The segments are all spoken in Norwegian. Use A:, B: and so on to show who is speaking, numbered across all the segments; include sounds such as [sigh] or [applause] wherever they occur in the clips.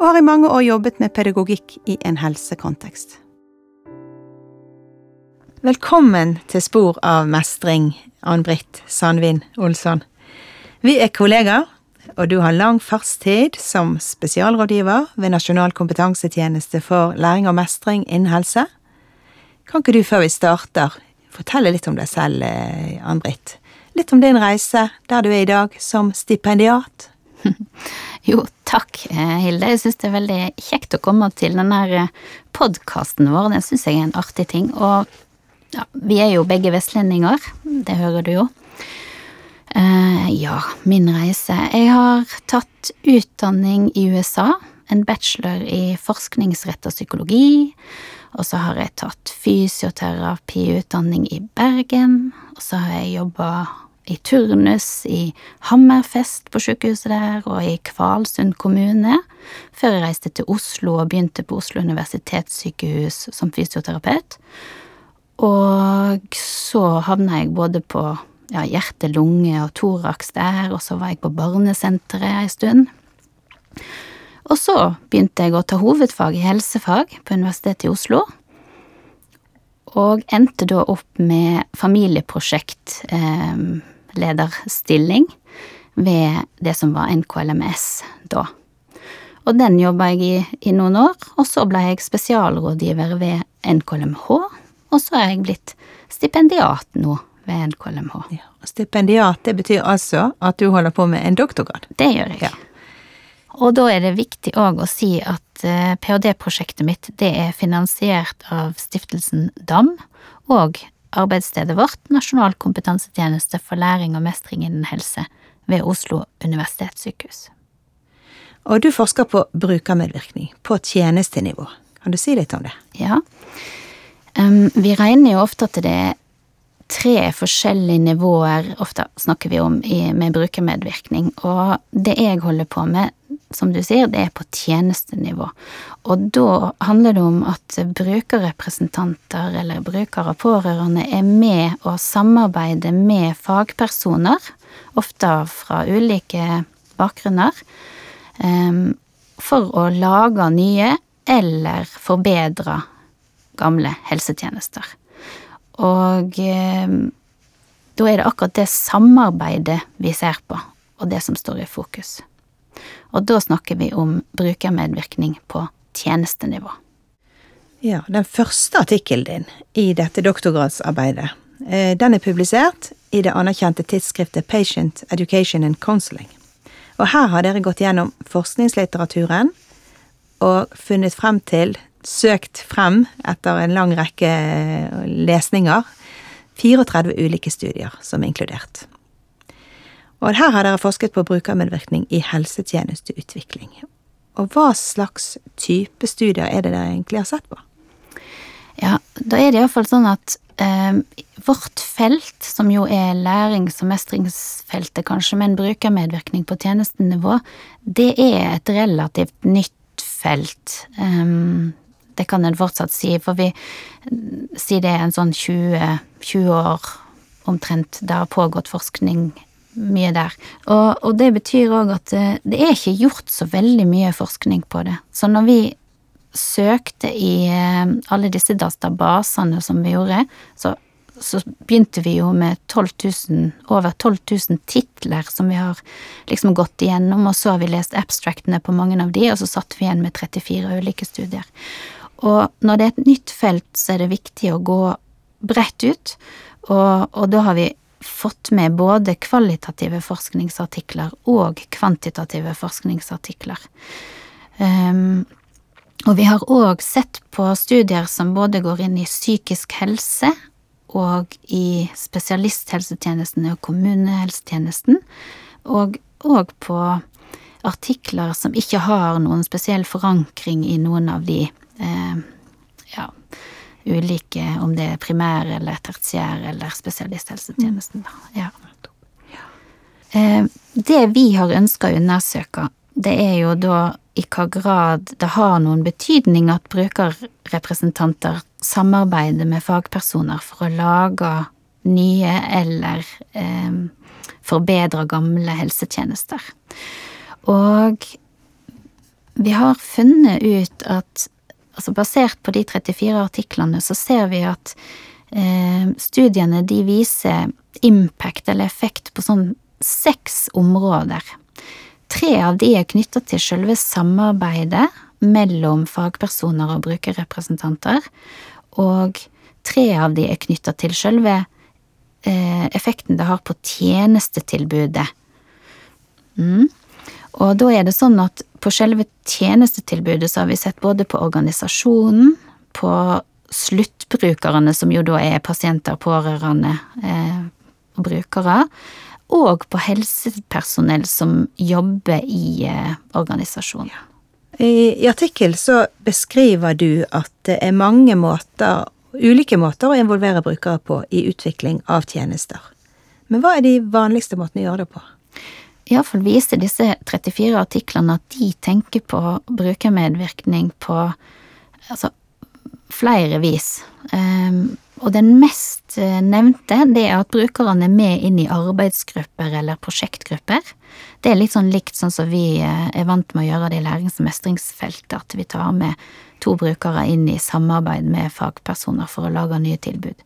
A: og har i mange år jobbet med pedagogikk i en helsekontekst. Velkommen til Spor av mestring, Ann-Britt Sandvin Olsson. Vi er kollegaer, og du har lang fartstid som spesialrådgiver ved Nasjonal kompetansetjeneste for læring og mestring innen helse. Kan ikke du før vi starter fortelle litt om deg selv, eh, Ann-Britt? Litt om din reise der du er i dag som stipendiat? [laughs]
B: Jo, takk, eh, Hilde. Jeg syns det er veldig kjekt å komme til denne podkasten vår. Det syns jeg er en artig ting. Og ja, vi er jo begge vestlendinger, det hører du jo. Uh, ja, min reise. Jeg har tatt utdanning i USA. En bachelor i forskningsrett og psykologi. Og så har jeg tatt fysioterapiutdanning i Bergen. Og så har jeg jobba i turnus i Hammerfest på sykehuset der, og i Kvalsund kommune, før jeg reiste til Oslo og begynte på Oslo universitetssykehus som fysioterapeut. Og så havna jeg både på ja, hjerte, lunge og thorax der, og så var jeg på barnesenteret ei stund. Og så begynte jeg å ta hovedfag i helsefag på Universitetet i Oslo, og endte da opp med familieprosjekt eh, ved det som var NKLMS da. Og den jobba jeg i, i noen år, og så ble jeg spesialrådgiver ved NKLMH, og så er jeg blitt stipendiat nå ved NKLMH.
A: Ja. Stipendiat, det betyr altså at du holder på med en doktorgrad?
B: Det gjør jeg. Ja. Og da er det viktig òg å si at eh, ph.d.-prosjektet mitt det er finansiert av stiftelsen DAM og arbeidsstedet vårt, Nasjonal kompetansetjeneste for læring og mestring innen helse, ved Oslo universitetssykehus.
A: Og du forsker på brukermedvirkning på tjenestenivå. Kan du si litt om det?
B: Ja. Vi regner jo ofte at det er tre forskjellige nivåer ofte snakker vi om i, med brukermedvirkning, og det jeg holder på med, som du sier, det er på tjenestenivå. Og da handler det om at brukerrepresentanter eller brukere og pårørende er med og samarbeider med fagpersoner, ofte fra ulike bakgrunner, um, for å lage nye eller forbedre gamle helsetjenester. Og eh, da er det akkurat det samarbeidet vi ser på, og det som står i fokus. Og da snakker vi om brukermedvirkning på tjenestenivå.
A: Ja, den første artikkelen din i dette doktorgradsarbeidet, eh, den er publisert i det anerkjente tidsskriftet Patient Education and Counseling. Og her har dere gått gjennom forskningslitteraturen og funnet frem til søkt frem etter en lang rekke lesninger 34 ulike studier som er inkludert. Og her har dere forsket på brukermedvirkning i helsetjenesteutvikling. Og hva slags type studier er det dere egentlig har sett på?
B: Ja, da er det iallfall sånn at eh, vårt felt, som jo er lærings- og mestringsfeltet kanskje, men brukermedvirkning på tjenestenivå, det er et relativt nytt felt. Um, det kan en fortsatt si, for vi sier det er en sånn 20, 20 år omtrent det har pågått forskning mye der. Og, og det betyr òg at det, det, er ikke gjort så veldig mye forskning på det. Så når vi søkte i eh, alle disse databasene som vi gjorde, så så begynte vi jo med 12 000, over 12 000 titler som vi har liksom gått igjennom, og så har vi lest abstractene på mange av de, og så satt vi igjen med 34 ulike studier. Og når det er et nytt felt, så er det viktig å gå bredt ut, og, og da har vi fått med både kvalitative forskningsartikler og kvantitative forskningsartikler. Um, og vi har òg sett på studier som både går inn i psykisk helse og i spesialisthelsetjenesten og kommunehelsetjenesten, og òg på artikler som ikke har noen spesiell forankring i noen av de eh, ulike, om det er primær eller tertiær eller spesialisthelsetjenesten. da. Ja. Eh, Det vi har ønska å undersøke, det er jo da i hva grad det har noen betydning at brukerrepresentanter samarbeider med fagpersoner for å lage nye eller eh, forbedre gamle helsetjenester. Og vi har funnet ut at altså basert på de 34 artiklene, så ser vi at eh, studiene de viser impact eller effekt på sånn seks områder. Tre av de er knytta til selve samarbeidet mellom fagpersoner og brukerrepresentanter, og tre av de er knytta til selve eh, effekten det har på tjenestetilbudet. Mm. Og da er det sånn at på selve tjenestetilbudet så har vi sett både på organisasjonen, på sluttbrukerne, som jo da er pasienter, pårørende eh, og brukere, og på helsepersonell som jobber i eh, organisasjonen.
A: I, artikkel så beskriver du at det er mange måter, ulike måter å involvere brukere på i utvikling av tjenester. Men hva er de vanligste måtene å gjøre det på?
B: Iallfall viser disse 34 artiklene at de tenker på brukermedvirkning på altså, flere vis. Um, og den mest eh, nevnte, det er at brukerne er med inn i arbeidsgrupper eller prosjektgrupper. Det er litt sånn likt sånn som vi eh, er vant med å gjøre det i lærings- og mestringsfeltet, at vi tar med to brukere inn i samarbeid med fagpersoner for å lage nye tilbud.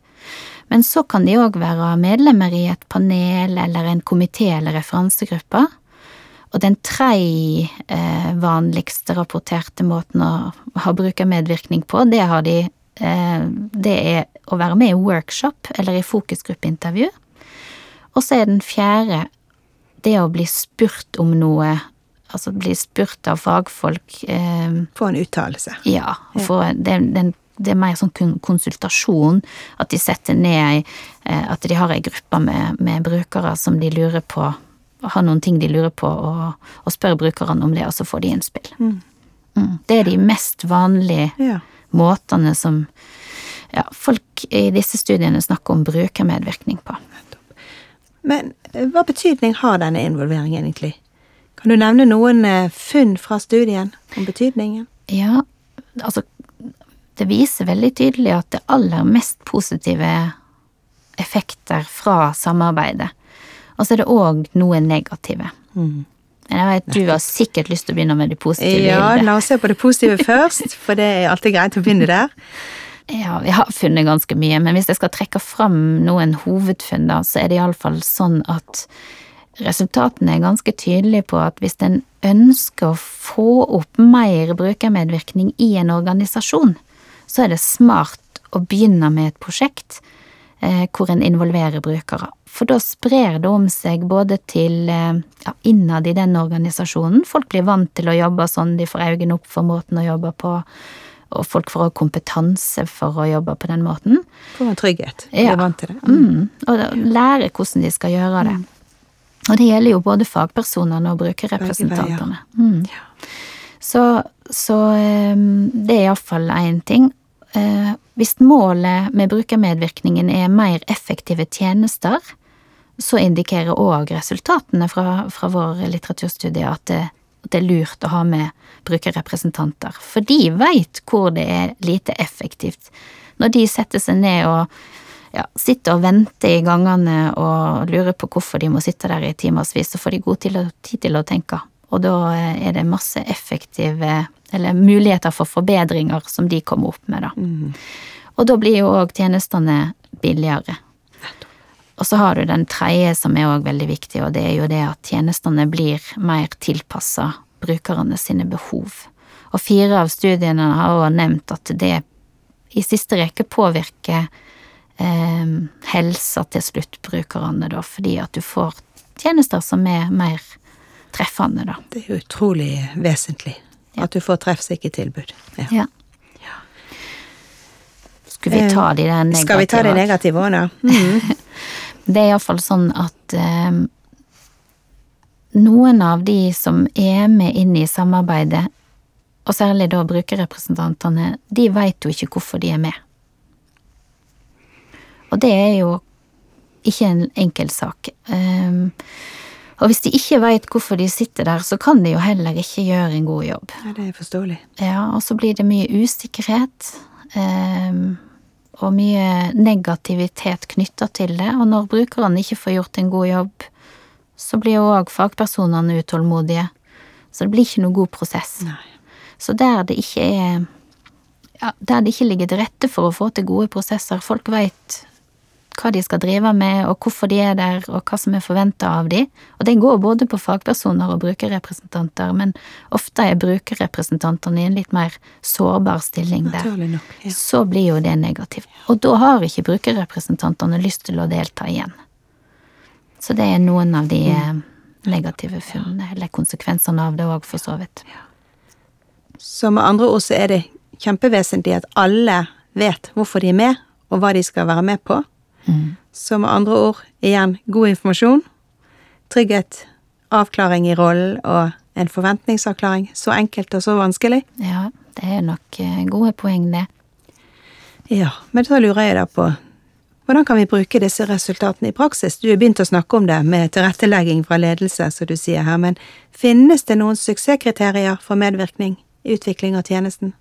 B: Men så kan de òg være medlemmer i et panel eller en komité eller referansegruppe. Og den tredje eh, vanligste rapporterte måten å ha brukermedvirkning på, det, har de, eh, det er å være med i workshop eller i fokusgruppeintervju. Og så er den fjerde det å bli spurt om noe, altså bli spurt av fagfolk. Eh,
A: Få en uttalelse.
B: ja, få den, den det er mer sånn konsultasjon, at de setter ned eh, At de har ei gruppe med, med, brukere som de lurer på Har noen ting de lurer på, og, og spør brukerne om det, og så får de innspill. Mm. Mm. Det er de mest vanlige
A: Ja.
B: måtene som ja, folk i disse studiene snakker om brukermedvirkning på.
A: Men eh, hva betydning har denne involveringen egentlig? Kan du nevne noen eh, funn fra studien om betydningen?
B: Ja, altså det viser veldig tydelig at det aller mest positive effekter fra samarbeidet. Og så er det òg noe negative.
A: Mm.
B: Jeg vet, Du har sikkert lyst til å begynne med det positive.
A: Ja, la oss se på det positive [laughs] først, for det er alltid greit å begynne der.
B: Ja, vi har funnet ganske mye, men hvis jeg skal trekke fram noen hovedfunn, da, så er det iallfall sånn at resultatene er ganske tydelige på at hvis en ønsker å få opp mer brukermedvirkning i en organisasjon, så er det smart å begynne med et prosjekt eh, hvor en involverer brukere. For da sprer det om seg både til eh, ja, innad i den organisasjonen, folk blir vant til å jobbe sånn, de får øynene opp for måten å jobbe på, og folk får også kompetanse for å jobbe på den måten.
A: Får en trygghet.
B: Ja.
A: Er vant til det.
B: Mm, og da- lære hvordan de skal gjøre det. Og det gjelder jo både fagpersonene og brukerrepresentantene. Mm. Så, så eh, det er iallfall én ting. Eh, Hvis målet med brukermedvirkningen er mer effektive tjenester, så indikerer òg resultatene fra, fra vår litteraturstudie at det, at det er lurt å ha med brukerrepresentanter. For de veit hvor det er lite effektivt. Når de setter seg ned og ja, sitter og venter i gangene og lurer på hvorfor de må sitte der i timevis, så får de god tid til, å- tid til å tenke. Og da eh, er det masse effektive, eller muligheter for forbedringer som de kommer opp med, da. Og da blir jo òg tjenestene billigere. Og så har du den tredje som er òg veldig viktig, og det er jo det at tjenestene blir mer tilpassa brukerne sine behov. Og fire av studiene har òg nevnt at det i siste rekke påvirker eh, helsa til sluttbrukerne, da, fordi at du får tjenester som er mer treffende, da.
A: Det er jo utrolig vesentlig at du får treffsikkert tilbud. Ja.
B: Ja. Skal vi ta de der negative?
A: Skal vi ta de negative òg, da? Mm. [laughs]
B: Det er iallfall sånn at eh, noen av de som er med inn i samarbeidet, og særlig da brukerrepresentantene, de veit jo ikke hvorfor de er med. Og det er jo ikke en enkel sak. Um, og hvis de ikke veit hvorfor de sitter der, så kan de jo heller ikke gjøre en god jobb.
A: Ja, det er forståelig.
B: Ja, og så blir det mye usikkerhet. Um, og mye negativitet knytta til det, og når brukerne ikke får gjort en god jobb, så blir jo òg fagpersonene utålmodige. Så det blir ikke noe god prosess.
A: Nei.
B: Så der det ikke er ja, Der det ikke ligger til rette for å få til gode prosesser, folk veit hva de skal drive med, og hvorfor de er der, og hva som er forventa av de. Og det går både på fagpersoner og brukerrepresentanter, men ofte er brukerrepresentantene i en litt mer sårbar stilling der.
A: Nok, ja.
B: Så blir jo det negativt. Og da har ikke brukerrepresentantene lyst til å delta igjen. Så det er noen av de mm. negative funnene, eller konsekvensene av det òg, for så vidt.
A: Så med andre ord så er det kjempevesentlig at alle vet hvorfor de er med, og hva de skal være med på. Mm. Så med andre ord, igjen, god informasjon, trygghet, avklaring i rollen og en forventningsavklaring. Så enkelt og så vanskelig.
B: Ja, det er nok eh, gode poeng, det.
A: Ja, men da lurer jeg da på hvordan kan vi bruke disse resultatene i praksis? Du har begynt å snakke om det med tilrettelegging fra ledelse, som du sier her, men finnes det noen suksesskriterier for medvirkning i utvikling av tjenesten?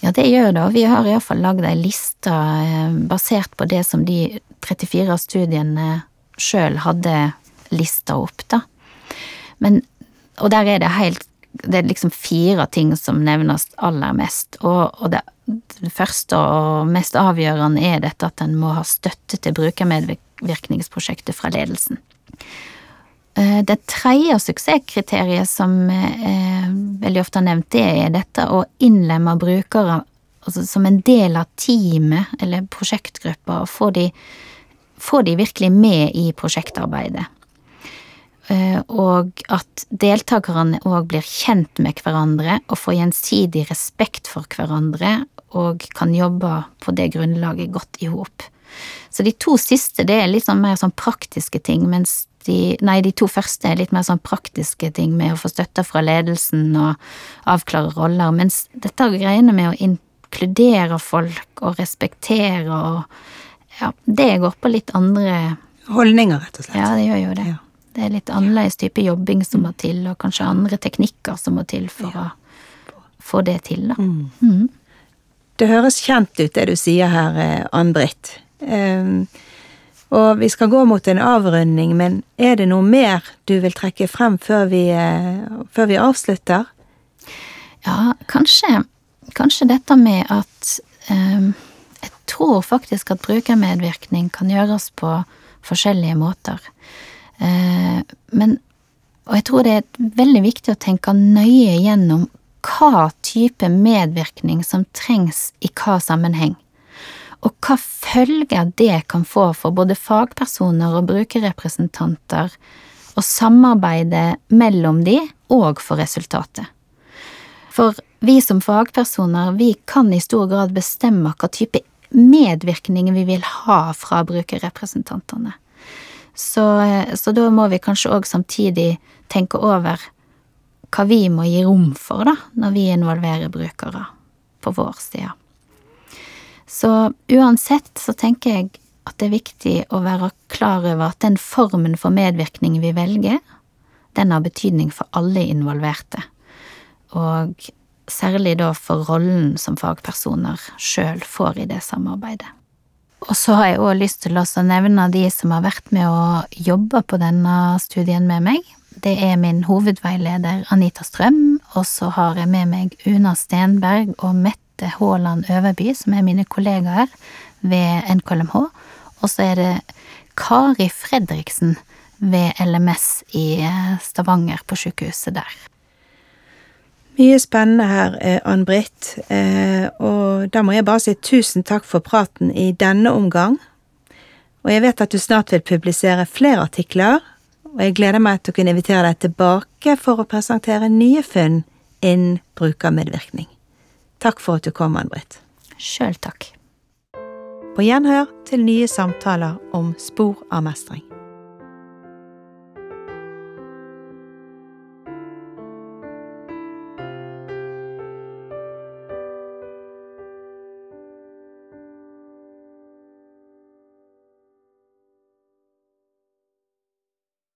B: Ja, det gjør det, og vi har iallfall lagd ei liste eh, basert på det som de 34 studiene sjøl hadde lista opp, da. Men, og der er det helt det er liksom fire ting som nevnes aller mest, og, og det, det, første og mest avgjørende er dette at en må ha støtte til brukermedvirkningsprosjektet fra ledelsen. Eh, det tredje suksesskriteriet som er eh, veldig ofte er nevnt, det er dette å innlemme brukere altså som en del av teamet eller prosjektgruppa, og få de, få de virkelig med i prosjektarbeidet. Eh, og at deltakerne òg blir kjent med hverandre og får gjensidig respekt for hverandre og kan jobbe på det grunnlaget godt i hop. Så de to siste det er litt sånn mer sånn praktiske ting, mens de, nei, de to første er litt mer sånn praktiske ting med å få støtte fra ledelsen og avklare roller, mens dette greiene med å inkludere folk og respektere og ja, det går på litt andre
A: Holdninger, rett og slett.
B: Ja, det gjør jo det. Ja. Det er litt annerledes type jobbing som må til, og kanskje andre teknikker som må til for ja. å få det til, da. Mm. Mm.
A: Det høres kjent ut, det du sier her, eh, Ann-Britt. Um, og vi skal gå mot en avrunding, men er det noe mer du vil trekke frem før vi, eh, før vi avslutter?
B: Ja, kanskje, kanskje dette med at eh, Jeg tror faktisk at brukermedvirkning kan gjøres på forskjellige måter. Eh, men Og jeg tror det er veldig viktig å tenke nøye gjennom hva type medvirkning som trengs i hva sammenheng og hva følger det kan få for både fagpersoner og brukerrepresentanter å samarbeide mellom de og for resultatet. For vi som fagpersoner, vi kan i stor grad bestemme hva type medvirkning vi vil ha fra brukerrepresentantene. Så, så da må vi kanskje òg samtidig tenke over hva vi må gi rom for, da, når vi involverer brukere på vår side. Så uansett så tenker jeg at det er viktig å være klar over at den formen for medvirkning vi velger, den har betydning for alle involverte, og særlig da for rollen som fagpersoner sjøl får i det samarbeidet. Og så har jeg òg lyst til å nevne de som har vært med å jobbe på denne studien med meg. Det er min hovedveileder Anita Strøm, og så har jeg med meg Una Stenberg og Mette Mette Haaland Øverby, som er mine kollegaer ved NKLMH. Og så er det Kari Fredriksen ved LMS i eh, Stavanger, på sykehuset der.
A: Mye spennende her, eh, Ann-Britt, eh, og da må jeg bare si tusen takk for praten i denne omgang. Og jeg vet at du snart vil publisere flere artikler, og jeg gleder meg til å kunne invitere deg tilbake for å presentere nye funn innen brukermedvirkning. Takk for at du kom, Ann-Britt.
B: Sjøl takk.
A: På gjenhør til nye samtaler om spor av mestring.